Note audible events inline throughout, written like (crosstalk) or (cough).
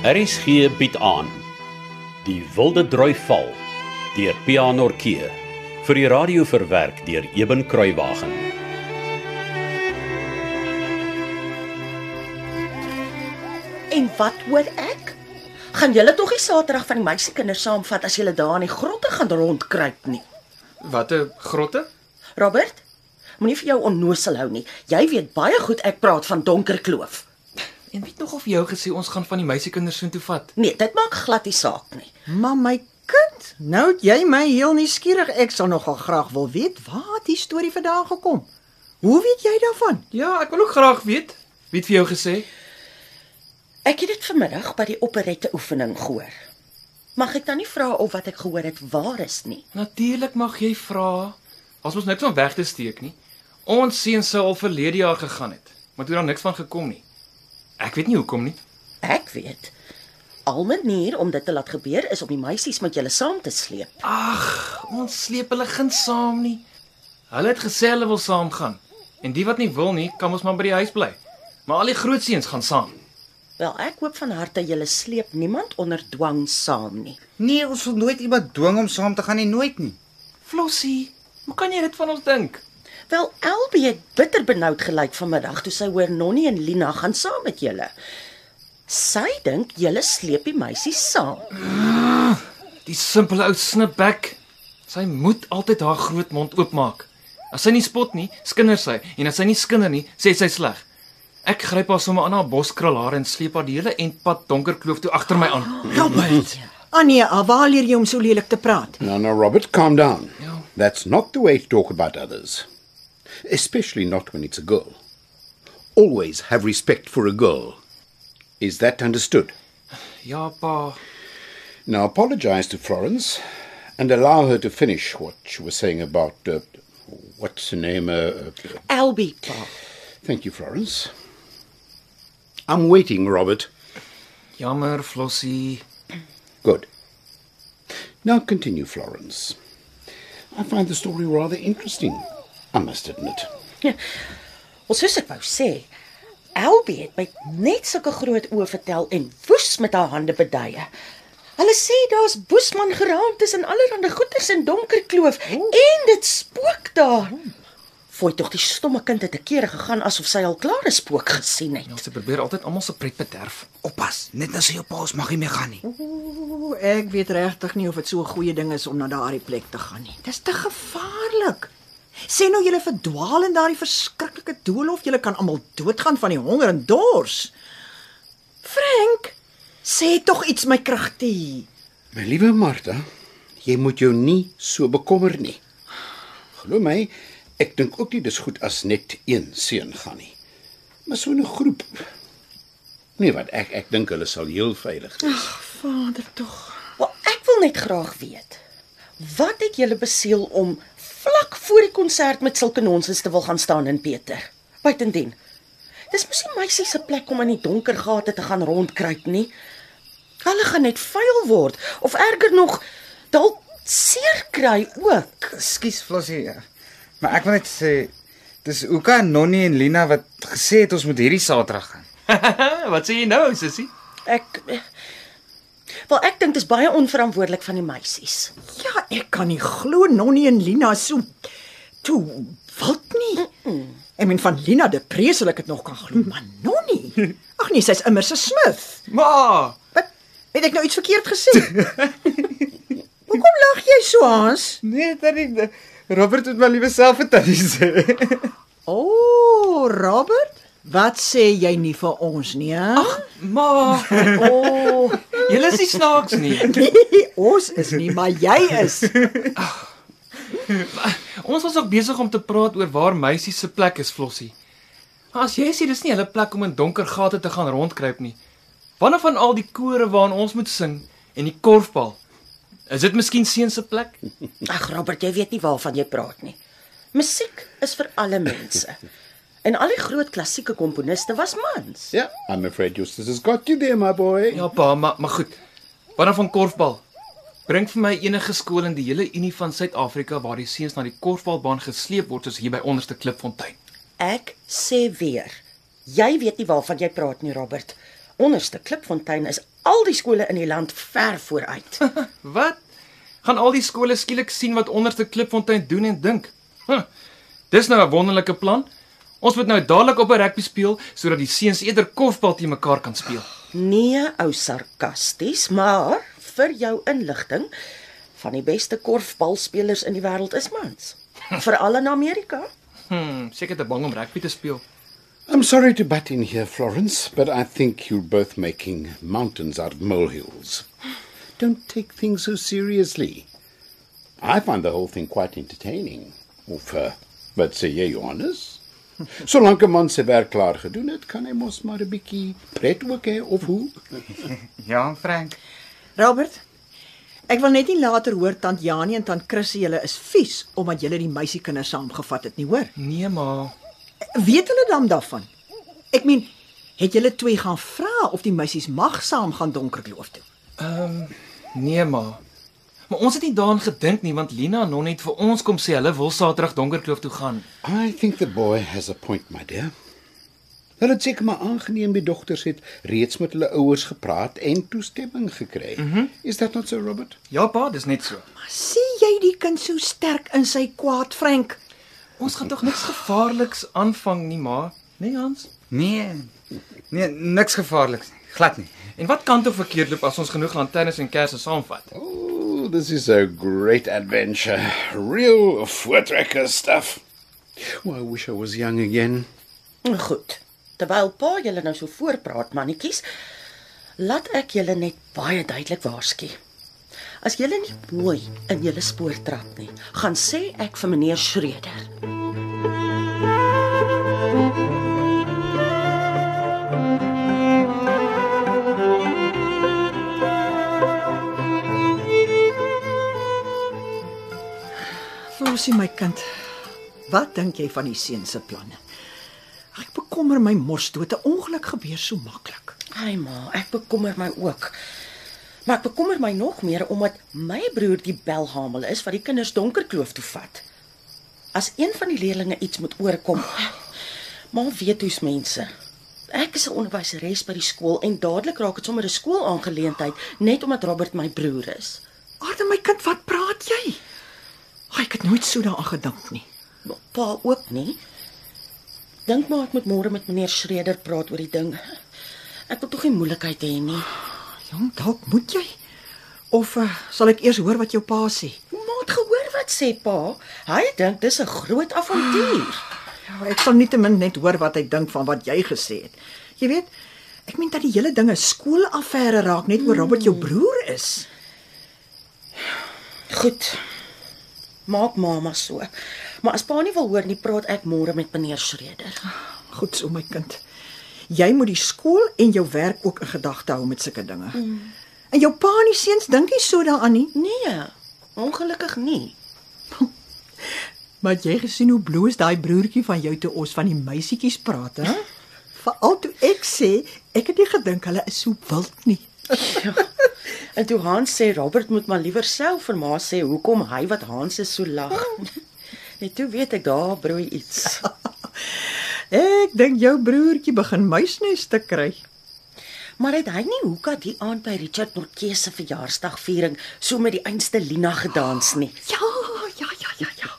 RSG bied aan Die Wilde Droi Val deur Pianorkee vir die radio verwerk deur Eben Kruiwagen. En wat hoor ek? Gaan julle tog nie Saterdag van die meisiekinders saamvat as julle daar in die grotte gaan rondkruip nie. Watter grotte? Robert, moenie vir jou onnosel hou nie. Jy weet baie goed ek praat van Donker Kloof. En weet nog of jou gesê ons gaan van die meisiekinders soontoe vat? Nee, dit maak glad nie saak nie. Maar my kind, nou het jy my heel nuuskierig. Ek sal nogal graag wil weet waar die storie vandaan gekom. Hoe weet jy daarvan? Ja, ek wil ook graag weet. Wie het vir jou gesê? Ek het dit vanmiddag by die operette oefening gehoor. Mag ek dan nie vra of wat ek gehoor het waar is nie? Natuurlik mag jy vra. As ons niks om weg te steek nie. Ons seun sou al verlede jaar gegaan het, maar toe daar niks van gekom nie. Ek weet nie hoekom nie. Ek weet. Al manier om dit te laat gebeur is om die meisies met julle saam te sleep. Ag, ons sleep hulle geen saam nie. Hulle het gesê hulle wil saamgaan. En die wat nie wil nie, kan ons maar by die huis bly. Maar al die groot seuns gaan saam. Wel, ek hoop van harte julle sleep niemand onder dwang saam nie. Nee, ons sal nooit iemand dwing om saam te gaan nie, nooit nie. Flossie, hoe kan jy dit van ons dink? Wel, Elbie het bitter benoud gelyk vanmiddag toe sy hoor Nonnie en Lina gaan saam met julle. Sy dink julle sleep die meisies saam. Die simpele ou snipbek. Sy moet altyd haar groot mond oopmaak. As sy nie spot nie, skinder sy en as sy nie skinder nie, sê sy sleg. Ek gryp haar sommer aan haar boskrulhare en sleep haar die hele entpad donker kloof toe agter my aan. (gasps) Robert. Annie, waar leer jy om so lelik te praat? Now, now, Robert, calm down. Yeah. That's not the way to talk about others, especially not when it's a girl. Always have respect for a girl. Is that understood? Ja, pa. Now, apologize to Florence and allow her to finish what she was saying about uh, what's her name? Uh, uh, Elbie, pa. thank you, Florence. I'm waiting, Robert. Jammer, Flossie. Good. Now continue, Florence. I find the story rather interesting, I must admit. Ons soos ek wou sê, Elbie het my net sulke groot oë vertel en woes met haar hande beduie. Hulle sê daar's boesman geraam tussen allerlei goeters in donker kloof en dit spook daar. Fooi tog die stomme kind het 'n keer gegaan asof sy al klaar 'n spook gesien het. Ja, sy probeer altyd almal se pret bederf. Oppas, net as jy jou paus mag nie meer gaan nie. Ooh, ek weet regtig nie of dit so 'n goeie ding is om na daardie plek te gaan nie. Dis te gevaarlik. Sê nou julle verdwaal in daardie verskriklike doolhof, julle kan almal doodgaan van die honger en dors. Frank, sê tog iets my kragtie. My liewe Martha, jy moet jou nie so bekommer nie. Glo my, ek dink ook nie dis goed as net een seun gaan nie. Maar so 'n groep. Nee, wat ek ek dink hulle sal heel veilig wees. Vader tog. Wel, ek wil net graag weet. Wat het julle besiel om vlak voor die konsert met sulke nonsens te wil gaan staan in Peter? Buitendien. Dis mos nie meisie se plek om in die donker gate te gaan rondkruip nie. Hulle gaan net vuil word of erger nog dalk seer kry ook. Ekskuus, Flossie. Maar ek wil net sê dis Uka en Nonnie en Lina wat gesê het ons moet hierdie Saterdag gaan. (laughs) wat sê jy nou, sussie? Ek Wel, ek dink dit is baie onverantwoordelik van die meisies. Ja, ek kan nie glo Nonnie en Lina so toe wild nie. Ek meen van Lina de preselik het nog kan glo, maar Nonnie. Ag nee, sy's immer se Smith. Ma, Wat? Het ek nou iets verkeerd gesê? (laughs) Hoekom lag jy so, Hans? Nee, tannie Robert het maar liewe self tannie sê. O, oh, Robert, wat sê jy nie vir ons nie? Ag, ma. o, oh, Julle is nie snaaks nie. (laughs) nee, ons is nie, maar jy is. Ons was ook besig om te praat oor waar meisies se plek is, Flossie. As jy sê dis nie hulle plek om in donker gate te gaan rondkruip nie. Wanneer van al die kore waarna ons moet sing en die korfbal? Is dit miskien seun se plek? Ag Robert, jy weet nie waarvan jy praat nie. Musiek is vir alle mense. En al die groot klassieke komponiste was mans. Yeah, I'm afraid Eustace has got you there, my boy. Ja, pa, maar maar goed. Wanneer van korfbal? Bring vir my enige skool in die hele Unie van Suid-Afrika waar die seuns na die korfbalbaan gesleep word soos hier by onderste Klipfontein. Ek sê weer, jy weet nie waarvan jy praat nie, Robert. Onderste Klipfontein is al die skole in die land ver vooruit. (laughs) Wat? Gaan al die skole skielik sien wat onderste Klipfontein doen en dink? Huh, dis nou 'n wonderlike plan. Ons moet nou dadelik op 'n rugby speel sodat die seuns eerder korfbal teen mekaar kan speel. Nee, ou sarkasties, maar vir jou inligting, van die beste korfbalspelers in die wêreld is mans. (laughs) Veral in Amerika. Hm, seker te bang om rugby te speel. I'm sorry to butt in here, Florence, but I think you're both making mountains out of molehills. Don't take things so seriously. I find the whole thing quite entertaining. Of, uh, wat sê jy, Johannes? (laughs) Solank 'n man sy werk klaar gedoen het, kan hy mos maar 'n bietjie pret ook hê of hoe? (laughs) Ja, Frank. Robert, ek wil net nie later hoor tant Janie en tant Chrissy julle is vies omdat julle die meisiekinders saamgevat het nie, hoor? Nee, ma. Weet hulle dan daarvan? Ek meen, het julle twee gaan vra of die meisies mag saam gaan Donkerkloof toe? Nee, ma. Maar ons het nie daaraan gedink nie want Lina en Non het vir ons kom sê hulle wil Saterdag Donkerkloof toe gaan. I think the boy has a point, my dear. Hulle het seker maar aangeneem die dogters het reeds met hulle ouers gepraat en toestemming gekry. Mm -hmm. Is that not so, Robert? Ja, pa, dis net so. Sien jy die kind so sterk in sy kwaad, Frank? Ons gaan tog niks gevaarliks aanvang nie, ma. Nee, Hans. Nee. Nee, niks gevaarliks nie. Glad nie. En wat kan toe verkeerd loop as ons genoeg lanternes en kersse saamvat? Oh, this is a great adventure. Real voortrekker stuff. Oh, I wish I was young again. Goed. Terwyl pa julle nou so voorpraat, mannetjies, laat ek julle net baie duidelik waarsku. As julle nie mooi in julle spoor trap nie, gaan sê ek vir meneer Schreder. Flosie my kind. Wat dink jy van die seun se planne? Ek bekommer my mos dood. 'n Ongeluk gebeur so maklik. Ai ma, ek bekommer my ook. Maar ek bekommer my nog meer omdat my broer die belhamel is wat die kinders Donkerkloof toe vat. As een van die leerlinge iets moet oorkom, maar weet hoe's mense. Ek is 'n onderwyseres by die skool en dadelik raak dit sommer 'n skoolaangeleentheid net omdat Robert my broer is. Aarde my kind, wat praat jy? Ai, ek het nooit so daaraan gedink nie. Pa ook nie. Dink maar ek moet môre met meneer Schreder praat oor die ding. Ek wil tog nie moeilikheid hê nie. Jong, dalk moet jy. Of uh, sal ek eers hoor wat jou pa sê? Maar het gehoor wat sê pa? Hy dink dis 'n groot avontuur. Ja, ek sal nietemin net hoor wat hy dink van wat jy gesê het. Jy weet, ek meen dat die hele ding 'n skoolaffære raak net oor Robert jou broer is. Goed. Maak mamma so. Maar as pa nie wil hoor nie, praat ek môre met meneer Schreder. Goed so my kind. Jy moet die skool en jou werk ook in gedagte hou met sulke dinge. Mm. En jou pa en die seuns dink nie so daaraan nie. Nee, ongelukkig nie. (laughs) Maar jy gesien hoe bloos daai broertjie van jou toe ons van die meisietjies praat, hè? Veral toe ek sê ek het nie gedink hulle is so wild nie. (laughs) En toe Hans sê Robert moet maar liewer self vir ma sê hoekom hy wat Hans is so lag. (laughs) Net toe weet ek daar broei iets. (laughs) Ek dink jou broertjie begin muisnes te kry. Maar het hy nie hoeka die aand by Richard Nortjie se verjaarsdagviering so met die einste Lina gedans nie? (gasps) Ja, ja, ja, ja, ja.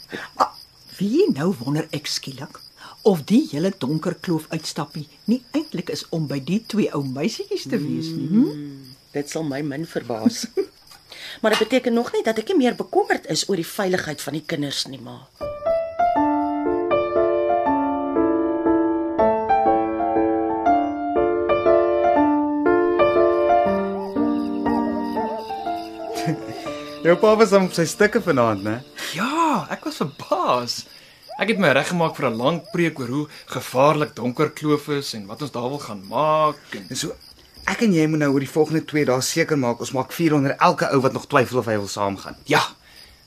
(laughs) Ah, Wie nou wonder ek skielik of die hele donker kloof uitstappie nie eintlik is om by die twee ou meisietjies te wees nie. Hm? Dit sal my min verbaas. (laughs) maar dit beteken nog nie dat ek nie meer bekommerd is oor die veiligheid van die kinders nie, ma. (laughs) Jou pa was aan sy stukke vanaand, né? Ja, ek was verbaas. Ek het my reggemaak vir 'n lang preek oor hoe gevaarlik Donkerkloof is en wat ons daar wil gaan maak en En so ek en jy moet nou oor die volgende 2 dae seker maak ons maak vuur onder elke ou wat nog twyfel of hy wil saamgaan. ja.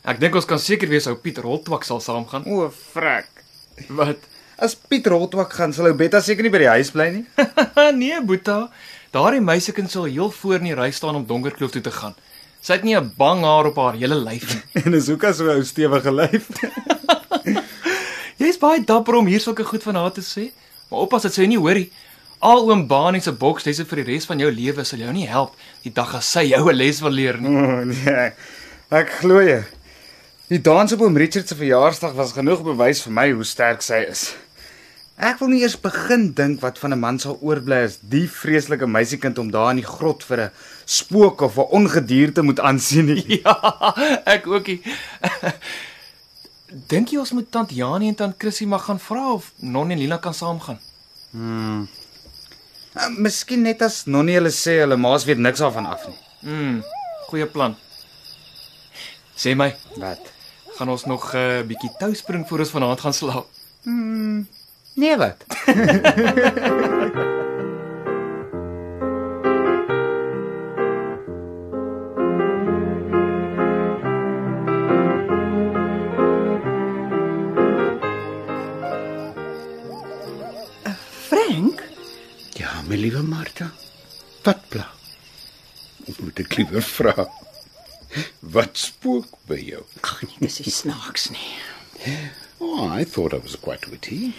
Ek dink ons kan seker wees ou Piet Roltwak sal saamgaan. O, frek. Wat? As Piet Roltwak gaan, sal ou Betta seker nie by die huis bly nie. (laughs) nee, Boeta. Daardie meisiekind sal heel voor in die ry staan om Donkerkloof toe te gaan. Sy het nie 'n bang haar op haar hele lyf nie. (laughs) en is hoekom so 'n ou stewige lyf. (laughs) Jy's baie dapper om hier sulke goed van haar te sê. Maar oppas dat sy nie hoorie. Al oom Bani se bokslesse vir die res van jou lewe sal jou nie help die dag as sy jou 'n les wil leer nie. O nee. Ek glo jy. Die dans op oom Richard se verjaarsdag was genoeg bewys vir my hoe sterk sy is. Ek wil nie eers begin dink wat van 'n man sal oorbly as die vreeslike meisiekind om daar in die grot vir 'n spook of 'n ongedierte moet aansien nie. (laughs) Ja, ek ookie. Dink jy ons moet tant Janie en tant Chrissy maar gaan vra of Non en Lina kan saamgaan? Uh, Miskien net as Nonnie hulle sê hulle maas weet niks daarvan af nie. Mm, goeie plan. Sê my, Wat? gaan ons nog 'n uh, bietjie tou spring voor ons vanaand gaan slaap? Nee wat? (laughs) Frank, Ja, my liewe Martha. Wat pla? Moet ek liewer vra. Wat spook by jou? ag nee, dis nie snaaks nie. Oh, I thought I was quite witty.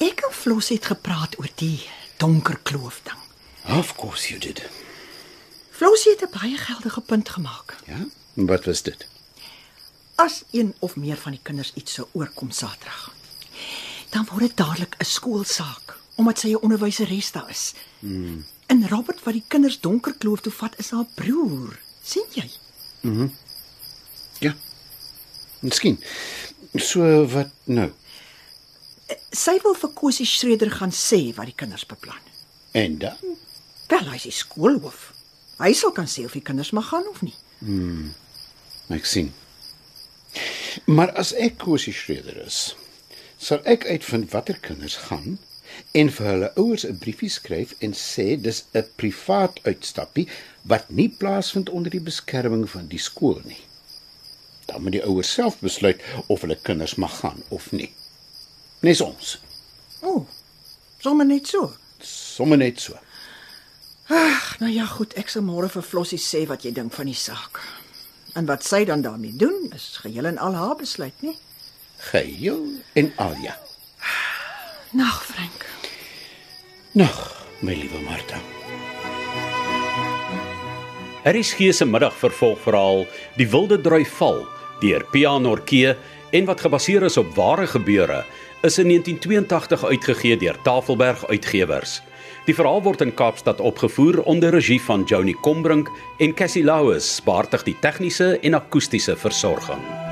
Ek en Flos het gepraat oor die donker kloof ding. Of course you did. Flos het 'n baie geldige punt gemaak. Ja? Wat was dit? As een of meer van die kinders iets sou oorkom Saterdag, dan word dit dadelik 'n skoolsaak omdat sy 'n onderwyseres daar is. Hmm. En Robert wat die kinders donker kloof toe vat is haar broer. sien jy? Ja. Miskien. So wat nou? Sy wil vir Kosie Schreder gaan sê wat die kinders beplan. En dan? Wel, hy's die skoolhoof. Hy sal kan sê of die kinders mag gaan of nie. Ek sien. Maar as ek Kosie Schreder is, sal ek uitvind watter kinders gaan en vir hulle ouers 'n briefie skryf en sê dis 'n privaat uitstappie wat nie plaasvind onder die beskerming van die skool nie. Dan moet die ouers self besluit of hulle kinders mag gaan of nie. Nes ons. O, oh, sommer net so. Sommige net so. Ag, nou ja, goed, ek sal môre vir Flossie sê wat jy dink van die saak. En wat sy dan daarmee doen, is geheel en al haar besluit, nie? Geheel en al ja. Nag, Frank. Nog, my liewe Martha. Harris gee se middag vervolgverhaal Die Wilde Drui Val deur Pia Norkee en wat gebaseer is op ware gebeure is in 1982 uitgegee deur Tafelberg Uitgewers. Die verhaal word in Kaapstad opgevoer onder regie van Joni Combrink en Cassie Louws, baartig die tegniese en akoestiese versorging.